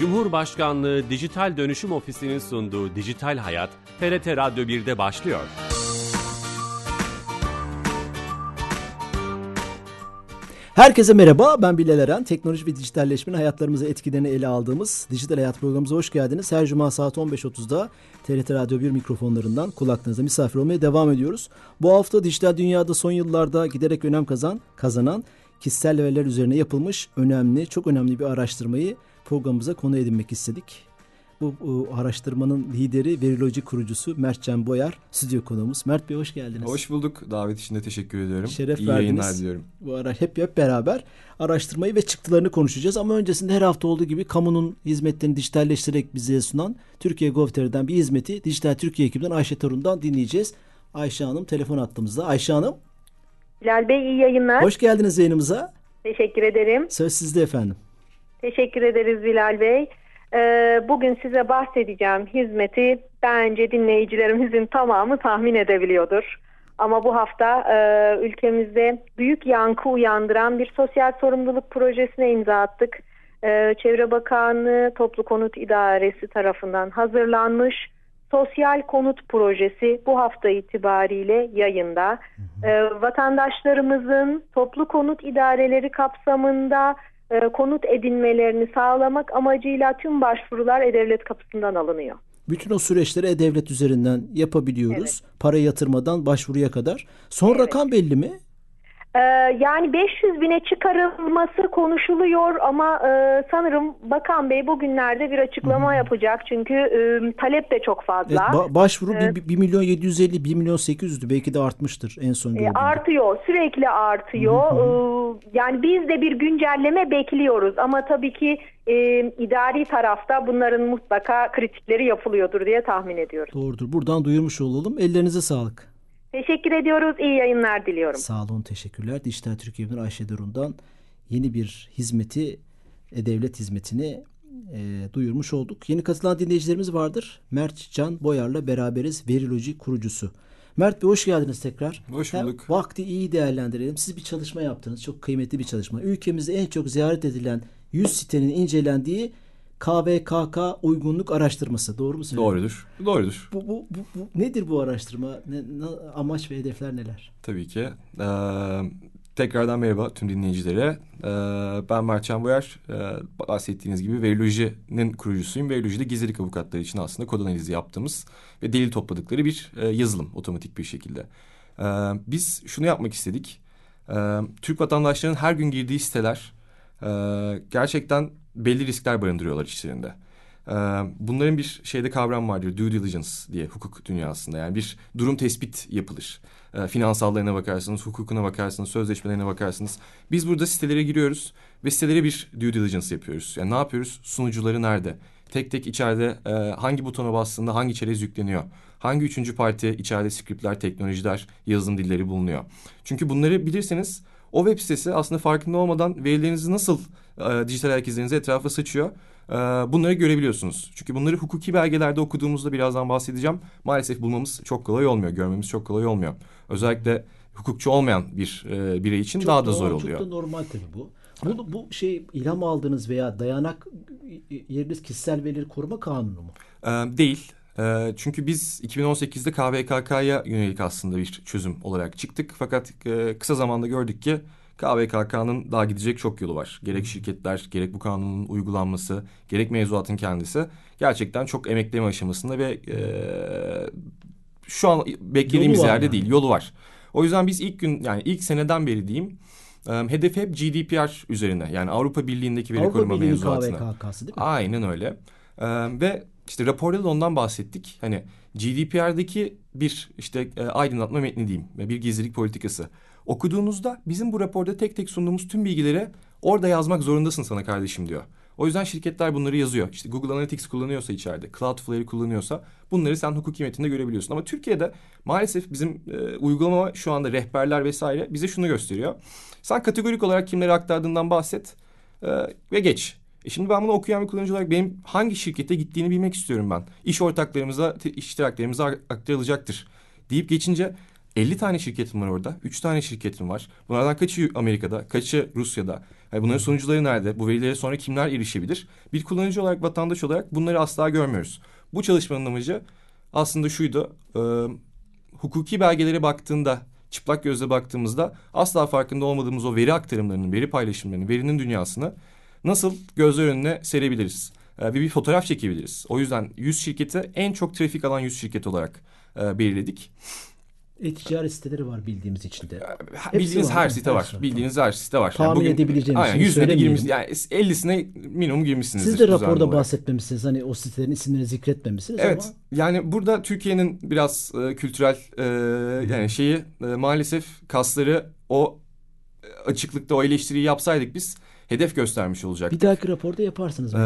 Cumhurbaşkanlığı Dijital Dönüşüm Ofisi'nin sunduğu Dijital Hayat, TRT Radyo 1'de başlıyor. Herkese merhaba, ben Bilal Eren. Teknoloji ve dijitalleşmenin hayatlarımıza etkilerini ele aldığımız Dijital Hayat programımıza hoş geldiniz. Her cuma saat 15.30'da TRT Radyo 1 mikrofonlarından kulaklarınıza misafir olmaya devam ediyoruz. Bu hafta dijital dünyada son yıllarda giderek önem kazan, kazanan kişisel veriler üzerine yapılmış önemli, çok önemli bir araştırmayı programımıza konu edinmek istedik. Bu, bu araştırmanın lideri, Veriloji kurucusu Mert Can Boyar, stüdyo konuğumuz. Mert Bey hoş geldiniz. Hoş bulduk. Davet için de teşekkür ediyorum. Şeref İyi verdiniz. yayınlar diliyorum. Bu ara hep hep beraber araştırmayı ve çıktılarını konuşacağız. Ama öncesinde her hafta olduğu gibi kamunun hizmetlerini dijitalleştirerek bize sunan Türkiye Gov.tr'den bir hizmeti Dijital Türkiye ekibinden Ayşe Torun'dan dinleyeceğiz. Ayşe Hanım telefon attığımızda. Ayşe Hanım Bilal Bey iyi yayınlar. hoş geldiniz yayınımıza. Teşekkür ederim. Söz sizde efendim. Teşekkür ederiz Bilal Bey. Ee, bugün size bahsedeceğim hizmeti bence dinleyicilerimizin tamamı tahmin edebiliyordur. Ama bu hafta e, ülkemizde büyük yankı uyandıran bir sosyal sorumluluk projesine imza attık. E, Çevre Bakanlığı Toplu Konut İdaresi tarafından hazırlanmış Sosyal Konut Projesi bu hafta itibariyle yayında. E, vatandaşlarımızın toplu konut idareleri kapsamında e, konut edinmelerini sağlamak amacıyla tüm başvurular E-Devlet kapısından alınıyor. Bütün o süreçleri E-Devlet üzerinden yapabiliyoruz. Para yatırmadan başvuruya kadar. Son rakam belli mi? Ee, yani 500 bine çıkarılması konuşuluyor ama e, sanırım Bakan Bey bugünlerde bir açıklama yapacak. Çünkü e, talep de çok Evet, fazla. ba- başvuru Evet. 1, milyon 750, 1 milyon 800'dü. Belki de artmıştır en son E, gördüğümde. artıyor, sürekli artıyor. Ee, yani biz de bir güncelleme bekliyoruz ama tabii ki e, idari tarafta bunların mutlaka kritikleri yapılıyordur diye tahmin ediyoruz. Doğrudur. Buradan duyurmuş olalım. Ellerinize sağlık. Teşekkür ediyoruz, iyi yayınlar diliyorum. Sağ olun, teşekkürler. Dijital Türkiye'nin Ayşe Durun'dan yeni bir hizmeti, devlet hizmetini e, duyurmuş olduk. Yeni katılan dinleyicilerimiz vardır. Mert Can Boyar'la beraberiz. Veriloji kurucusu. Mert Bey hoş geldiniz tekrar. Hoş Hem bulduk. vakti iyi değerlendirelim. Siz bir çalışma yaptınız. Çok kıymetli bir çalışma. Ülkemizde en çok ziyaret edilen 100 sitenin incelendiği KVKK uygunluk araştırması. Doğru mu söylüyorum? Doğrudur. Doğrudur. Bu, bu, bu, bu nedir bu araştırma? Ne, ne- amaç ve hedefler neler? Tabii ki. Ee, tekrardan merhaba tüm dinleyicilere. Ee, ben Mertcan Boyar. Ee, bahsettiğiniz gibi Veriloji'nin kurucusuyum. Veriloji de gizlilik avukatları için aslında kod analizi yaptığımız ve delil topladıkları bir e, yazılım otomatik bir şekilde. Ee, biz şunu yapmak istedik. Ee, Türk vatandaşlarının her gün girdiği siteler e, gerçekten belli riskler barındırıyorlar içlerinde. Ee, Bunların bir şeyde kavram vardır due diligence diye hukuk dünyasında yani bir durum tespit yapılır. Ee, Finansallarına bakarsınız, hukukuna bakarsınız, sözleşmelerine bakarsınız. Biz burada sitelere giriyoruz ve sitelere bir due diligence yapıyoruz. Yani ne yapıyoruz? Sunucuları nerede? Tek tek içeride e, hangi butona bastığında hangi çerez yükleniyor? Hangi üçüncü parti içeride scriptler, teknolojiler, yazılım dilleri bulunuyor? Çünkü bunları bilirseniz o web sitesi aslında farkında olmadan verilerinizi nasıl e, dijital ayak izlerinizi etrafa saçıyor. e, bunları görebiliyorsunuz. Çünkü bunları hukuki belgelerde okuduğumuzda birazdan bahsedeceğim. Maalesef bulmamız çok kolay olmuyor. Görmemiz çok kolay olmuyor. Özellikle hukukçu olmayan bir e, birey için daha da zor oluyor. Çok da normal tabii bu. Bu, bu şey ilham aldığınız veya dayanak yeriniz kişisel verileri koruma kanunu mu? Ee, değil. Ee, çünkü biz 2018'de KVKK'ya yönelik aslında bir çözüm olarak çıktık. Fakat e, kısa zamanda gördük ki KVKK'nın daha gidecek çok yolu var. Gerek şirketler, gerek bu kanunun uygulanması, gerek mevzuatın kendisi gerçekten çok emekleme aşamasında ve e, şu an beklediğimiz Yolu yerde yani. değil, yolu var. O yüzden biz ilk gün yani ilk seneden beri diyeyim e, hedef hep GDPR üzerine yani Avrupa Birliği'ndeki veri Avrupa koruma Birliği mevzuatına. KVKK'sı değil mi? Aynen öyle. Ee, ve işte raporda da ondan bahsettik. Hani GDPR'daki bir işte e, aydınlatma metni diyeyim ve bir gizlilik politikası. Okuduğunuzda bizim bu raporda tek tek sunduğumuz tüm bilgileri orada yazmak zorundasın sana kardeşim diyor. O yüzden şirketler bunları yazıyor. İşte Google Analytics kullanıyorsa içeride, Cloudflare kullanıyorsa bunları sen hukuki metinde görebiliyorsun. Ama Türkiye'de maalesef bizim e, uygulama şu anda rehberler vesaire bize şunu gösteriyor. Sen kategorik olarak kimlere aktardığından bahset e, ve geç. E şimdi ben bunu okuyan bir kullanıcı olarak benim hangi şirkete gittiğini bilmek istiyorum ben. İş ortaklarımıza, iştiraklerimize ak- aktarılacaktır deyip geçince 50 tane şirketim var orada. 3 tane şirketim var. Bunlardan kaçı Amerika'da, kaçı Rusya'da? Yani bunların sonuçları nerede? Bu verilere sonra kimler erişebilir? Bir kullanıcı olarak, vatandaş olarak bunları asla görmüyoruz. Bu çalışmanın amacı aslında şuydu. E, hukuki belgelere baktığında, çıplak gözle baktığımızda asla farkında olmadığımız o veri aktarımlarının, veri paylaşımlarının, verinin dünyasını nasıl gözler önüne serebiliriz? E, bir, bir fotoğraf çekebiliriz. O yüzden 100 şirketi en çok trafik alan 100 şirket olarak e, belirledik. E-ticaret siteleri var bildiğimiz içinde. Hepsi bildiğiniz var, her site var. Var. Bildiğiniz her site var. Tahmin yani bugün, edebileceğiniz aynen, yüzüne de girmiş. Yani 50'sine minimum girmişsiniz. Siz de raporda olarak. bahsetmemişsiniz. Hani o sitelerin isimlerini zikretmemişsiniz evet, ama. Yani burada Türkiye'nin biraz e, kültürel e, yani şeyi e, maalesef kasları o e, açıklıkta o eleştiriyi yapsaydık biz hedef göstermiş olacak. Bir dahaki raporda yaparsınız. Ee,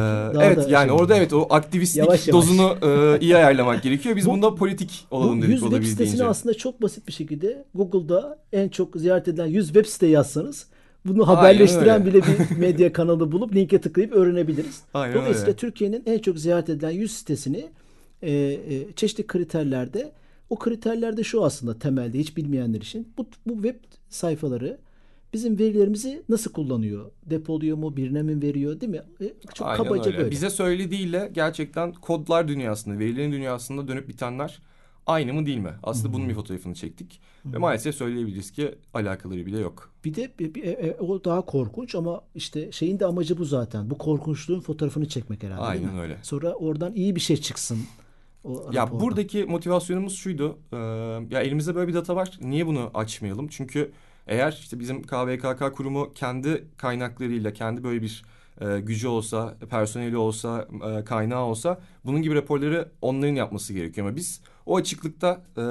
evet yani şey orada evet o aktivistlik yavaş yavaş. dozunu e, iyi ayarlamak gerekiyor. Biz bu, bunda politik olalım dedik 100 web sitesini aslında çok basit bir şekilde Google'da en çok ziyaret edilen 100 web site yazsanız bunu haberleştiren bile bir medya kanalı bulup linke tıklayıp öğrenebiliriz. Aynen Dolayısıyla öyle. Türkiye'nin en çok ziyaret edilen 100 sitesini e, e, çeşitli kriterlerde o kriterlerde şu aslında temelde hiç bilmeyenler için bu, bu web sayfaları bizim verilerimizi nasıl kullanıyor? Depoluyor mu? Birine mi veriyor? Değil mi? E, çok Aynen kabaca öyle. böyle. Bize söylediğiyle gerçekten kodlar dünyasında, verilerin dünyasında dönüp bitenler aynı mı değil mi? Aslında hmm. bunun bir fotoğrafını çektik. Hmm. Ve maalesef söyleyebiliriz ki alakaları bile yok. Bir de bir, bir, e, o daha korkunç ama işte şeyin de amacı bu zaten. Bu korkunçluğun fotoğrafını çekmek herhalde Aynen öyle. Sonra oradan iyi bir şey çıksın. O ya raporda. buradaki motivasyonumuz şuydu. E, ya elimizde böyle bir data var. Niye bunu açmayalım? Çünkü eğer işte bizim KVKK kurumu kendi kaynaklarıyla, kendi böyle bir e, gücü olsa, personeli olsa, e, kaynağı olsa bunun gibi raporları onların yapması gerekiyor. Ama biz o açıklıkta e,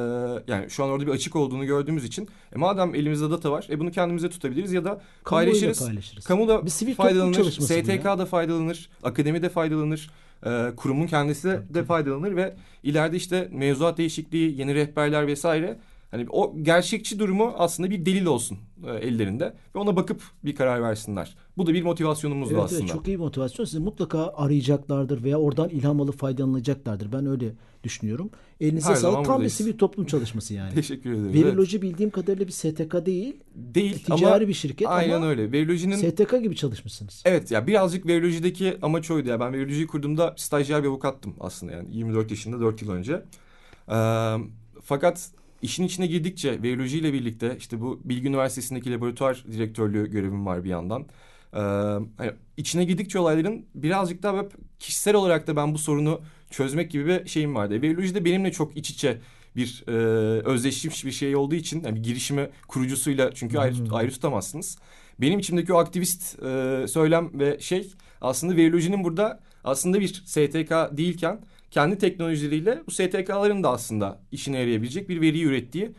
yani şu an orada bir açık olduğunu gördüğümüz için e, madem elimizde data var e, bunu kendimize tutabiliriz ya da paylaşırız. paylaşırız. Kamu da faydalanır, STK da faydalanır, akademi de faydalanır. E, kurumun kendisi de, de faydalanır ve ileride işte mevzuat değişikliği, yeni rehberler vesaire Hani o gerçekçi durumu aslında bir delil olsun e, ellerinde ve ona bakıp bir karar versinler. Bu da bir motivasyonumuzdu evet, aslında. Evet çok iyi motivasyon. Sizi mutlaka arayacaklardır veya oradan ilham alıp faydalanacaklardır. Ben öyle düşünüyorum. Elinize Her sağlık. Tam bir sivil toplum çalışması yani. Teşekkür ederim. Veriloji evet. bildiğim kadarıyla bir STK değil. Değil ticari ama bir şirket aynen ama öyle. Verilojinin STK gibi çalışmışsınız. Evet ya birazcık Verilojideki amaç oydu ya. Ben Verilojide kurduğumda stajyer bir avukattım aslında yani 24 yaşında 4 yıl önce. Ee, fakat İşin içine girdikçe veoloji ile birlikte işte bu Bilgi Üniversitesi'ndeki laboratuvar direktörlüğü görevim var bir yandan. Ee, hani içine girdikçe olayların birazcık daha kişisel olarak da ben bu sorunu çözmek gibi bir şeyim vardı. Veoloji de benimle çok iç içe bir e, özdeşleşmiş bir şey olduğu için yani bir girişimi kurucusuyla çünkü ayrı, hmm. ayrı tutamazsınız. Benim içimdeki o aktivist e, söylem ve şey aslında veolojinin burada aslında bir STK değilken kendi teknolojileriyle bu STK'ların da aslında işine yarayabilecek bir veriyi ürettiği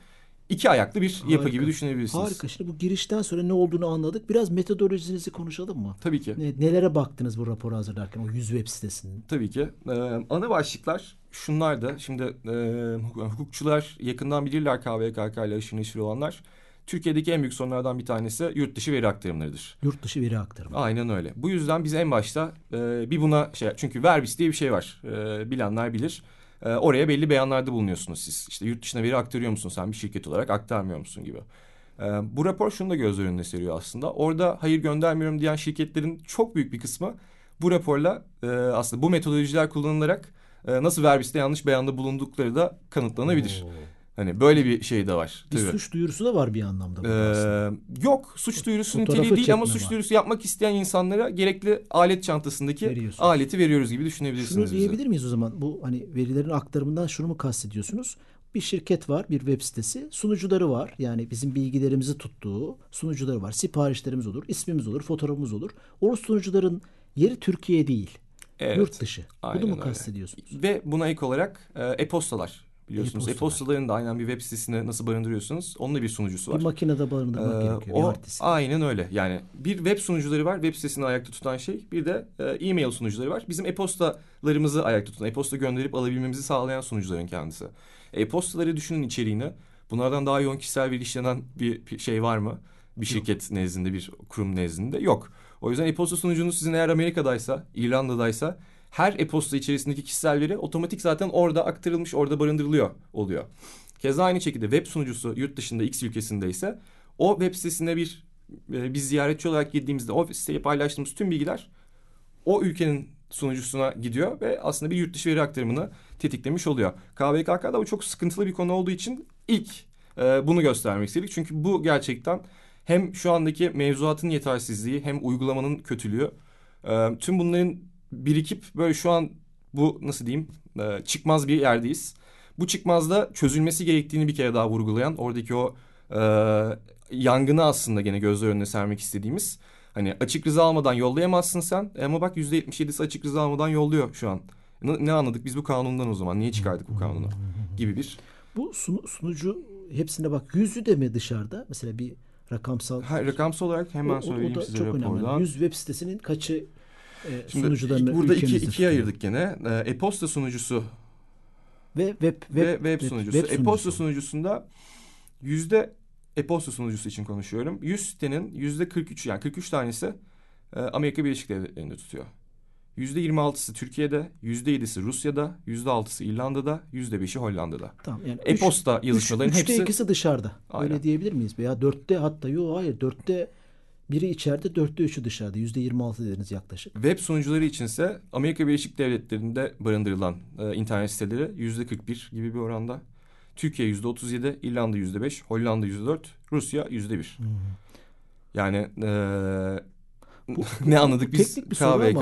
iki ayaklı bir Harika. yapı gibi düşünebilirsiniz. Harika. Şimdi bu girişten sonra ne olduğunu anladık. Biraz metodolojinizi konuşalım mı? Tabii ki. Ne, nelere baktınız bu raporu hazırlarken o yüz web sitesinin? Tabii ki. Ee, ana başlıklar şunlar da. Şimdi e, hukukçular yakından bilirler KVKK ile aşırı neşir olanlar. Türkiye'deki en büyük sorunlardan bir tanesi yurt dışı veri aktarımlarıdır. Yurt dışı veri aktarımı. Aynen öyle. Bu yüzden biz en başta e, bir buna şey çünkü Verbis diye bir şey var. E, bilenler bilir. E, oraya belli beyanlarda bulunuyorsunuz siz. İşte yurt dışına veri aktarıyor musun sen bir şirket olarak aktarmıyor musun gibi. E, bu rapor şunu da göz önüne seriyor aslında. Orada hayır göndermiyorum diyen şirketlerin çok büyük bir kısmı bu raporla e, aslında bu metodolojiler kullanılarak e, nasıl Verbis'te yanlış beyanda bulundukları da kanıtlanabilir. Oo. Hani böyle bir şey de var. Bir tabii. suç duyurusu da var bir anlamda. Ee, yok suç duyurusu niteliği değil ama suç var. duyurusu yapmak isteyen insanlara gerekli alet çantasındaki aleti veriyoruz gibi düşünebilirsiniz. Şunu diyebilir miyiz o zaman? Bu hani verilerin aktarımından şunu mu kastediyorsunuz? Bir şirket var, bir web sitesi. Sunucuları var. Yani bizim bilgilerimizi tuttuğu sunucuları var. Siparişlerimiz olur, ismimiz olur, fotoğrafımız olur. O sunucuların yeri Türkiye değil. Evet, Yurt dışı. Bunu mu kastediyorsunuz? Ve buna ek olarak e, e-postalar biliyorsunuz. E-postaların da aynen bir web sitesine nasıl barındırıyorsunuz. Onun da bir sunucusu var. Bir makinede barındırmak ee, gerekiyor. O, aynen öyle. Yani bir web sunucuları var. Web sitesini ayakta tutan şey. Bir de e, e-mail sunucuları var. Bizim e-postalarımızı ayakta tutan, e-posta gönderip alabilmemizi sağlayan sunucuların kendisi. E-postaları düşünün içeriğini. Bunlardan daha yoğun kişisel veri işlenen bir şey var mı? Bir şirket Yok. nezdinde, bir kurum nezdinde. Yok. O yüzden e-posta sunucunuz sizin eğer Amerika'daysa, İrlanda'daysa her e-posta içerisindeki kişisel veri otomatik zaten orada aktarılmış, orada barındırılıyor oluyor. Keza aynı şekilde web sunucusu yurt dışında X ülkesindeyse o web sitesine bir e, biz ziyaretçi olarak girdiğimizde o siteye paylaştığımız tüm bilgiler o ülkenin sunucusuna gidiyor ve aslında bir yurt dışı veri aktarımını tetiklemiş oluyor. KVKK'da bu çok sıkıntılı bir konu olduğu için ilk e, bunu göstermek istedik. Çünkü bu gerçekten hem şu andaki mevzuatın yetersizliği hem uygulamanın kötülüğü e, tüm bunların birikip böyle şu an bu nasıl diyeyim e, çıkmaz bir yerdeyiz. Bu çıkmazda çözülmesi gerektiğini bir kere daha vurgulayan oradaki o e, yangını aslında gene gözler önüne sermek istediğimiz. Hani açık rıza almadan yollayamazsın sen ama bak yüzde yetmiş yedisi açık rıza almadan yolluyor şu an. Ne, ne anladık biz bu kanundan o zaman? Niye çıkardık bu kanunu? Gibi bir. Bu sunu, sunucu hepsine bak yüzü de mi dışarıda? Mesela bir rakamsal. Ha, rakamsal olarak hemen o, söyleyeyim o da size çok rapordan. önemli. Yüz web sitesinin kaçı e, Şimdi sunucularını burada iki, ikiye ayırdık gene. E, E-posta sunucusu Ve web, web, ve web sunucusu. web E-posta sunucusunda yüzde e-posta sunucusu için konuşuyorum. 100 sitenin yüzde 43 yani 43 tanesi e, Amerika Birleşik Devletleri'nde tutuyor. Yüzde 26'sı Türkiye'de, yüzde 7'si Rusya'da, yüzde 6'sı İrlanda'da, yüzde 5'i Hollanda'da. Tamam, yani E-posta yazışmaların üç- üçte hepsi ikisi dışarıda. Aynen. Öyle diyebilir miyiz? Veya dörtte hatta yok hayır dörtte biri içeride dörtte üçü dışarıda. Yüzde yirmi altı dediniz yaklaşık. web sunucuları içinse Amerika Birleşik Devletleri'nde barındırılan e, internet siteleri yüzde 41 gibi bir oranda. Türkiye yüzde 37, İrlanda yüzde 5, Hollanda yüzde 4, Rusya yüzde 1. Yani e, ne anladık biz Teknik bir soru ama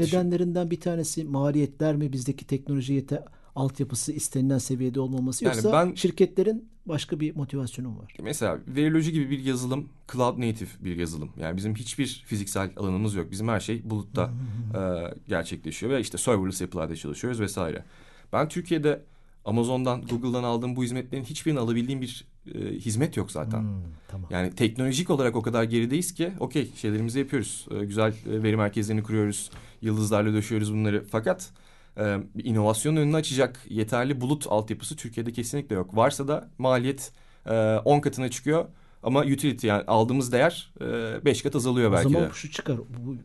dışı. nedenlerinden bir tanesi maliyetler mi? Bizdeki teknoloji yete altyapısı istenilen seviyede olmaması Yani yoksa ben- şirketlerin başka bir motivasyonu var? Mesela Verilojik gibi bir yazılım cloud native bir yazılım. Yani bizim hiçbir fiziksel alanımız yok. Bizim her şey bulutta e, gerçekleşiyor ve işte serverless yapılarda çalışıyoruz vesaire. Ben Türkiye'de Amazon'dan, Google'dan aldığım bu hizmetlerin hiçbirini alabildiğim bir e, hizmet yok zaten. Hmm, tamam. Yani teknolojik olarak o kadar gerideyiz ki okey şeylerimizi yapıyoruz. Ee, güzel e, veri merkezlerini kuruyoruz. Yıldızlarla döşüyoruz bunları. Fakat e, bir inovasyonun önünü açacak yeterli bulut altyapısı Türkiye'de kesinlikle yok. Varsa da maliyet 10 katına çıkıyor. Ama utility yani aldığımız değer 5 kat azalıyor O belki zaman de. şu çıkar. Bu, bu,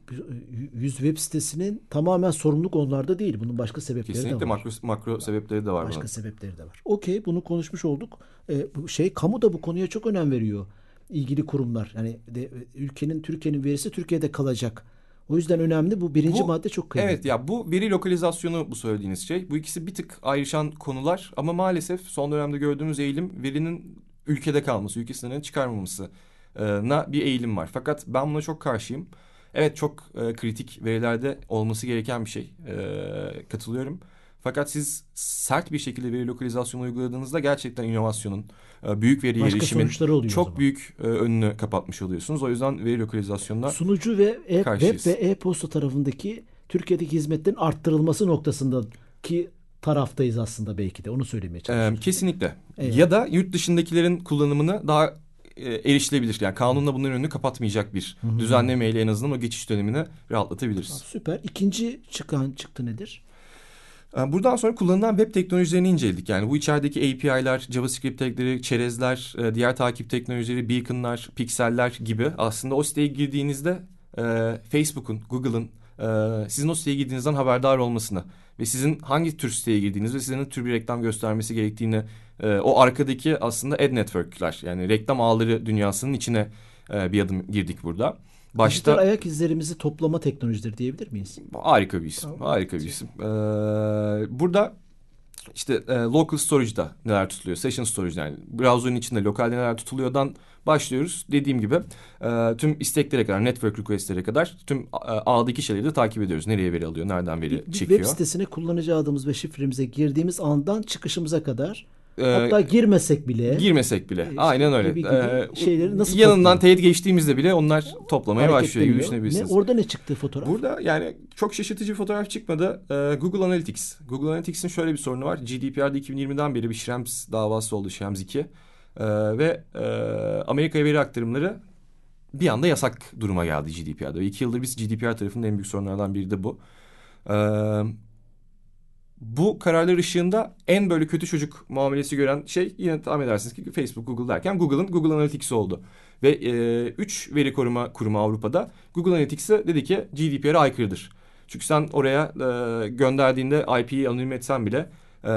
yüz web sitesinin tamamen sorumluluk onlarda değil. Bunun başka sebepleri de Kesinlikle var. makro, makro sebepleri de var Başka bunun. sebepleri de var. Okey bunu konuşmuş olduk. Ee, şey kamu da bu konuya çok önem veriyor. İlgili kurumlar. Yani de, ülkenin Türkiye'nin verisi Türkiye'de kalacak. O yüzden önemli. Bu birinci Bu- madde çok kıymetli. Evet ya bu veri lokalizasyonu bu söylediğiniz şey. Bu ikisi bir tık ayrışan konular ama maalesef son dönemde gördüğümüz eğilim verinin ülkede kalması, ülke sınırına çıkarmaması na bir eğilim var. Fakat ben buna çok karşıyım. Evet çok e, kritik verilerde olması gereken bir şey. E, katılıyorum. Fakat siz sert bir şekilde veri lokalizasyonu uyguladığınızda gerçekten inovasyonun, büyük veri Başka erişimin çok büyük e, önünü kapatmış oluyorsunuz. O yüzden veri lokalizasyonuna Sunucu ve e, web Karşıyız. ve e-posta tarafındaki Türkiye'deki hizmetlerin arttırılması noktasındaki taraftayız aslında belki de. Onu söylemeye Ee, çalışıyorum. kesinlikle. Evet. Ya da yurt dışındakilerin kullanımını daha e, erişilebilir. Yani kanunla bunların önünü kapatmayacak bir düzenlemeyle en azından o geçiş dönemini rahatlatabiliriz. Süper. İkinci çıkan çıktı nedir? Ee, Buradan sonra kullanılan web teknolojilerini inceledik. Yani bu içerideki API'ler, JavaScript tagleri, çerezler, e, diğer takip teknolojileri, beaconlar, pikseller gibi aslında o siteye girdiğinizde e, Facebook'un, Google'ın e, sizin o siteye girdiğinizden haberdar olmasını ve sizin hangi tür siteye girdiğiniz ve sizin tür bir reklam göstermesi gerektiğini o arkadaki aslında ad network'ler yani reklam ağları dünyasının içine bir adım girdik burada. Dijital Başta ayak izlerimizi toplama teknolojileri diyebilir miyiz? Harika bir isim. Harika bir isim. Ee, burada işte e, local storage'da neler tutuluyor? Session storage yani browser'ın içinde lokalde neler tutuluyordan başlıyoruz. Dediğim gibi e, tüm isteklere kadar, network request'lere kadar tüm e, ağdaki şeyleri de takip ediyoruz. Nereye veri alıyor, nereden veri Bir çekiyor. web sitesine kullanıcı adımız ve şifremize girdiğimiz andan çıkışımıza kadar hatta girmesek bile girmesek bile. işte Aynen öyle. gibi gibi Ee, şeyleri nasıl yanından topluyor? teyit geçtiğimizde bile onlar toplamaya başlıyor gibi düşünebilirsiniz. Ne, orada ne çıktı fotoğraf? Burada yani çok şaşırtıcı bir fotoğraf çıkmadı. Ee, Google Analytics. Google Analytics'in şöyle bir sorunu var. GDPR'da 2020'den beri bir Schrems davası oldu Schrems 2. Ee, ve e, Amerika'ya veri aktarımları bir anda yasak duruma geldi GDPR'da. İki yıldır biz GDPR tarafının en büyük sorunlardan biri de bu. Ee, bu kararlar ışığında en böyle kötü çocuk muamelesi gören şey yine tahmin edersiniz ki Facebook, Google derken Google'ın Google Analytics oldu. Ve e, üç veri koruma kurumu Avrupa'da Google Analytics'e dedi ki GDPR'a aykırıdır. Çünkü sen oraya e, gönderdiğinde IP'yi anonim etsen bile e,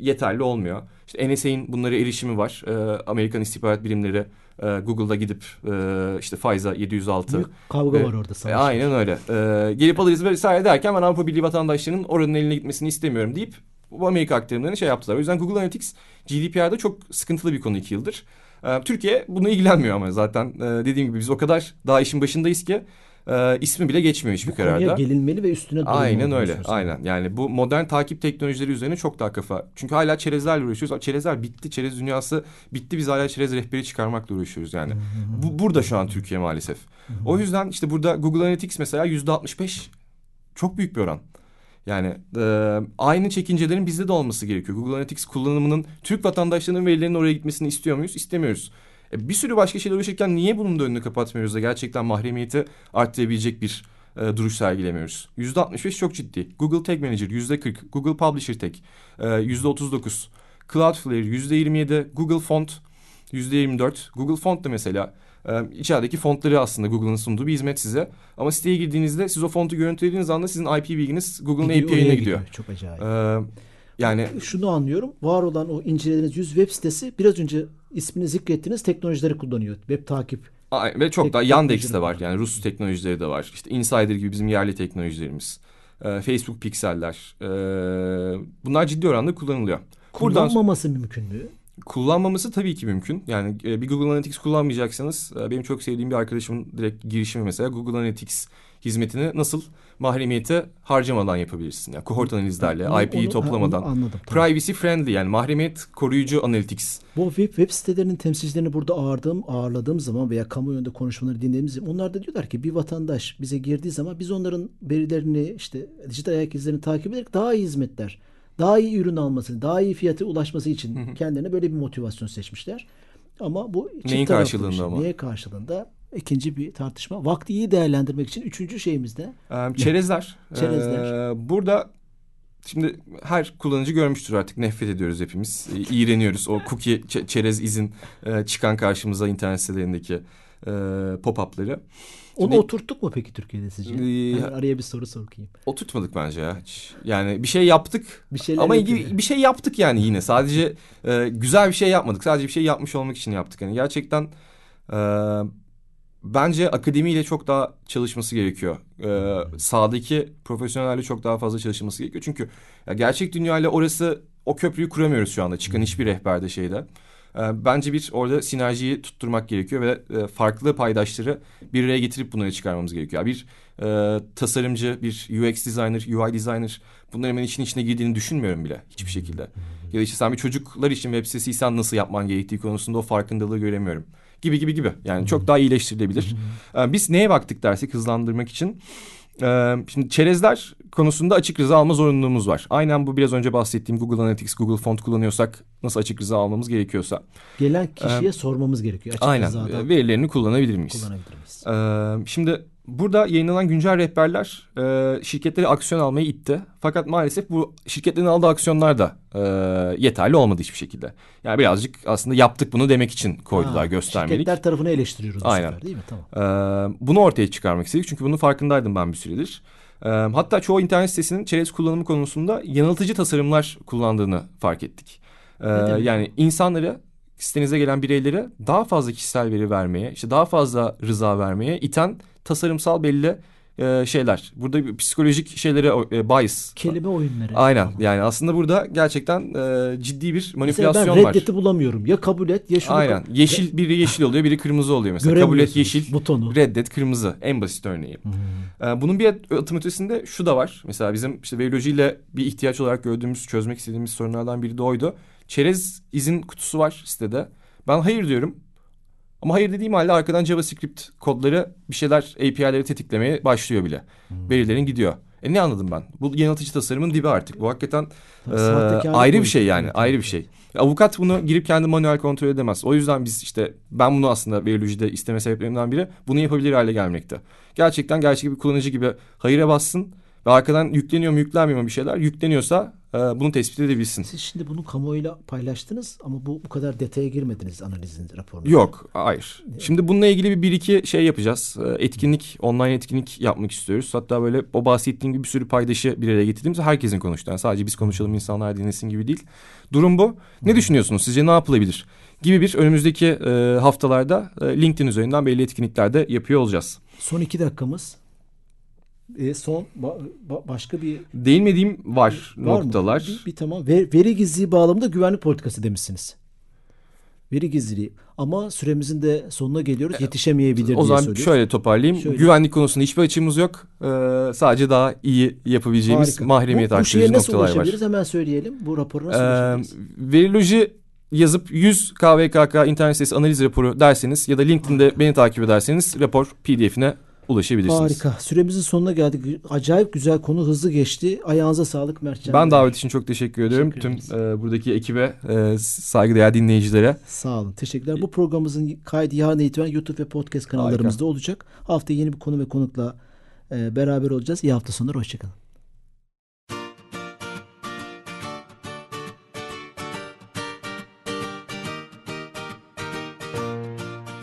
yeterli olmuyor. İşte NSA'in bunlara erişimi var. E, Amerikan istihbarat birimleri e, Google'da gidip e, işte Faiza 706. Büyük kavga e, var orada savaş. E, aynen öyle. E, gelip alırız vesaire derken ben Avrupa Birliği vatandaşlarının oranın eline gitmesini istemiyorum deyip bu Amerika aktarımlarını şey yaptılar. O yüzden Google Analytics GDPR'da çok sıkıntılı bir konu iki yıldır. E, Türkiye bunu ilgilenmiyor ama zaten e, dediğim gibi biz o kadar daha işin başındayız ki e, ismi bile geçmiyor hiçbir bu kararda. gelinmeli ve üstüne durulmalı. Aynen öyle. Aynen. Yani bu modern takip teknolojileri üzerine çok daha kafa. Çünkü hala çerezlerle uğraşıyoruz. Çerezler bitti. Çerez dünyası bitti. Biz hala çerez rehberi çıkarmakla uğraşıyoruz yani. bu burada şu an Türkiye maalesef. o yüzden işte burada Google Analytics mesela yüzde 65 çok büyük bir oran. Yani e, aynı çekincelerin bizde de olması gerekiyor. Google Analytics kullanımının Türk vatandaşlarının verilerinin oraya gitmesini istiyor muyuz? İstemiyoruz. E, bir sürü başka şeyle uğraşırken niye bunun da önünü kapatmıyoruz da gerçekten mahremiyeti arttırabilecek bir e, duruş sergilemiyoruz. Yüzde 65 çok ciddi. Google Tag Manager yüzde 40, Google Publisher Tag e, yüzde 39, Cloudflare yüzde 27, Google Font yüzde 24. Google Font da mesela e, içerideki fontları aslında Google'ın sunduğu bir hizmet size. Ama siteye girdiğinizde siz o fontu görüntülediğiniz anda sizin IP bilginiz Google'ın API'ine gidiyor. gidiyor. Çok acayip. Ee, yani şunu anlıyorum. Var olan o incelediğiniz 100 web sitesi biraz önce ismini zikrettiğiniz teknolojileri kullanıyor. Web takip. Aa, ve çok da Yandex de var. Yani Rus teknolojileri de var. İşte Insider gibi bizim yerli teknolojilerimiz. Ee, Facebook pikseller. Ee, bunlar ciddi oranda kullanılıyor. Kullanmaması Buradan... mümkün mü? Kullanmaması tabii ki mümkün. Yani e, bir Google Analytics kullanmayacaksanız e, benim çok sevdiğim bir arkadaşımın direkt girişimi mesela Google Analytics hizmetini nasıl mahremiyete harcamadan yapabilirsin. Yani kohort analizlerle, onu, IP'yi toplamadan. Onu anladım. Tamam. Privacy friendly yani mahremiyet koruyucu analytics. Bu web, web sitelerinin temsilcilerini burada ağırdığım, ağırladığım zaman veya kamuoyunda konuşmaları dinlediğimiz zaman onlar da diyorlar ki bir vatandaş bize girdiği zaman biz onların verilerini işte dijital ayak izlerini takip ederek daha iyi hizmetler, daha iyi ürün alması, daha iyi fiyata ulaşması için kendilerine böyle bir motivasyon seçmişler. Ama bu Neyin karşılığında şey. ama? Neye karşılığında? İkinci bir tartışma. Vakti iyi değerlendirmek için üçüncü şeyimiz de ee, çerezler. çerezler. Ee, burada şimdi her kullanıcı görmüştür artık nefret ediyoruz hepimiz. İğreniyoruz o cookie çerez izin e, çıkan karşımıza internet sitelerindeki e, pop-up'ları. Onu Şimdi, oturttuk mu peki Türkiye'de sizce? E, yani araya bir soru sorayım. Oturtmadık bence ya. Yani bir şey yaptık. Bir ama yapıyor. bir şey yaptık yani yine. Sadece e, güzel bir şey yapmadık. Sadece bir şey yapmış olmak için yaptık. Yani gerçekten e, bence akademiyle çok daha çalışması gerekiyor. Ee, sahadaki profesyonellerle çok daha fazla çalışılması gerekiyor. Çünkü ya gerçek dünyayla orası o köprüyü kuramıyoruz şu anda çıkan hiçbir rehberde şeyde. Ee, bence bir orada sinerjiyi tutturmak gerekiyor ve e, farklı paydaşları bir araya getirip bunları çıkarmamız gerekiyor. Bir e, tasarımcı, bir UX designer, UI designer bunların hemen için içine girdiğini düşünmüyorum bile hiçbir şekilde. Ya da işte sen bir çocuklar için web sitesiysen nasıl yapman gerektiği konusunda o farkındalığı göremiyorum gibi gibi gibi. Yani çok daha iyileştirilebilir. Ee, biz neye baktık dersek hızlandırmak için? Ee, şimdi çerezler konusunda açık rıza alma zorunluluğumuz var. Aynen bu biraz önce bahsettiğim Google Analytics, Google Font kullanıyorsak nasıl açık rıza almamız gerekiyorsa. Gelen kişiye ee, sormamız gerekiyor. Açık aynen rızadan. verilerini kullanabilir miyiz? Kullanabilir miyiz? Ee, şimdi Burada yayınlanan güncel rehberler e, şirketleri aksiyon almayı itti. Fakat maalesef bu şirketlerin aldığı aksiyonlar da e, yeterli olmadı hiçbir şekilde. Yani birazcık aslında yaptık bunu demek için koydular ha, göstermelik. Şirketler tarafını eleştiriyoruz Aynen. sefer değil mi? Tamam. E, bunu ortaya çıkarmak istedik çünkü bunun farkındaydım ben bir süredir. E, hatta çoğu internet sitesinin çerez kullanımı konusunda yanıltıcı tasarımlar kullandığını fark ettik. E, yani insanları sitenize gelen bireylere daha fazla kişisel veri vermeye, işte daha fazla rıza vermeye iten tasarımsal belli e, şeyler. Burada bir psikolojik şeylere e, bias. Kelime oyunları. Aynen. Yani aslında burada gerçekten e, ciddi bir manipülasyon var. Mesela ben reddeti bulamıyorum. Ya kabul et ya şunu Aynen. Yeşil biri yeşil oluyor, biri kırmızı oluyor mesela. Kabul et yeşil, butonu. reddet kırmızı. En basit örneği. Hmm. E, bunun bir adım ötesinde şu da var. Mesela bizim işte verilolojiyle bir ihtiyaç olarak gördüğümüz, çözmek istediğimiz sorunlardan biri de oydu. Çerez izin kutusu var sitede. Ben hayır diyorum. Ama hayır dediğim halde arkadan JavaScript kodları bir şeyler API'leri tetiklemeye başlıyor bile. Hmm. Verilerin gidiyor. E ne anladım ben? Bu yanıltıcı tasarımın dibi artık. Bu hakikaten e, ayrı bir şey yani. Ayrı bir şey. Avukat bunu girip kendi manuel kontrol edemez. O yüzden biz işte ben bunu aslında verilojide isteme sebeplerimden biri bunu yapabilir hale gelmekte. Gerçekten gerçek bir kullanıcı gibi hayıra bassın ve arkadan yükleniyor mu yüklenmiyor mu bir şeyler. Yükleniyorsa e, bunu tespit edebilsin. Siz şimdi bunu kamuoyuyla paylaştınız ama bu bu kadar detaya girmediniz analizin raporunda. Yok, hayır. Şimdi bununla ilgili bir, bir iki şey yapacağız. E, etkinlik, online etkinlik yapmak istiyoruz. Hatta böyle o bahsettiğim gibi bir sürü paydaşı bir araya getirdiğimiz herkesin konuştuğu. Yani sadece biz konuşalım insanlar dinlesin gibi değil. Durum bu. Ne düşünüyorsunuz? Sizce ne yapılabilir? Gibi bir önümüzdeki e, haftalarda e, LinkedIn üzerinden belli etkinliklerde yapıyor olacağız. Son iki dakikamız. E, son ba- ba- başka bir Değinmediğim var, var mı? noktalar. Bir, bir tamam. Ver, veri gizliliği bağlamında güvenlik politikası demişsiniz. Veri gizliliği. Ama süremizin de sonuna geliyoruz. Yetişemeyebilir O diye zaman şöyle toparlayayım. Şöyle. Güvenlik konusunda hiçbir açığımız yok. Ee, sadece daha iyi yapabileceğimiz Harika. mahremiyet nasıl noktalar var. Hemen söyleyelim. Bu rapora nasıl Ee? Veriloji yazıp 100 KVKK internet sitesi analiz raporu derseniz ya da LinkedIn'de beni takip ederseniz rapor PDF'ine ulaşabilirsiniz. Harika. Süremizin sonuna geldik. Acayip güzel konu hızlı geçti. Ayağınıza sağlık Mertcan. Ben davet için çok teşekkür ediyorum. Teşekkür Tüm e, buradaki ekibe, e, saygıdeğer dinleyicilere. Sağ olun. Teşekkürler. Bu programımızın kaydı yarın itibaren YouTube ve podcast kanallarımızda olacak. Haftaya yeni bir konu ve konukla e, beraber olacağız. İyi hafta sonları. Hoşçakalın.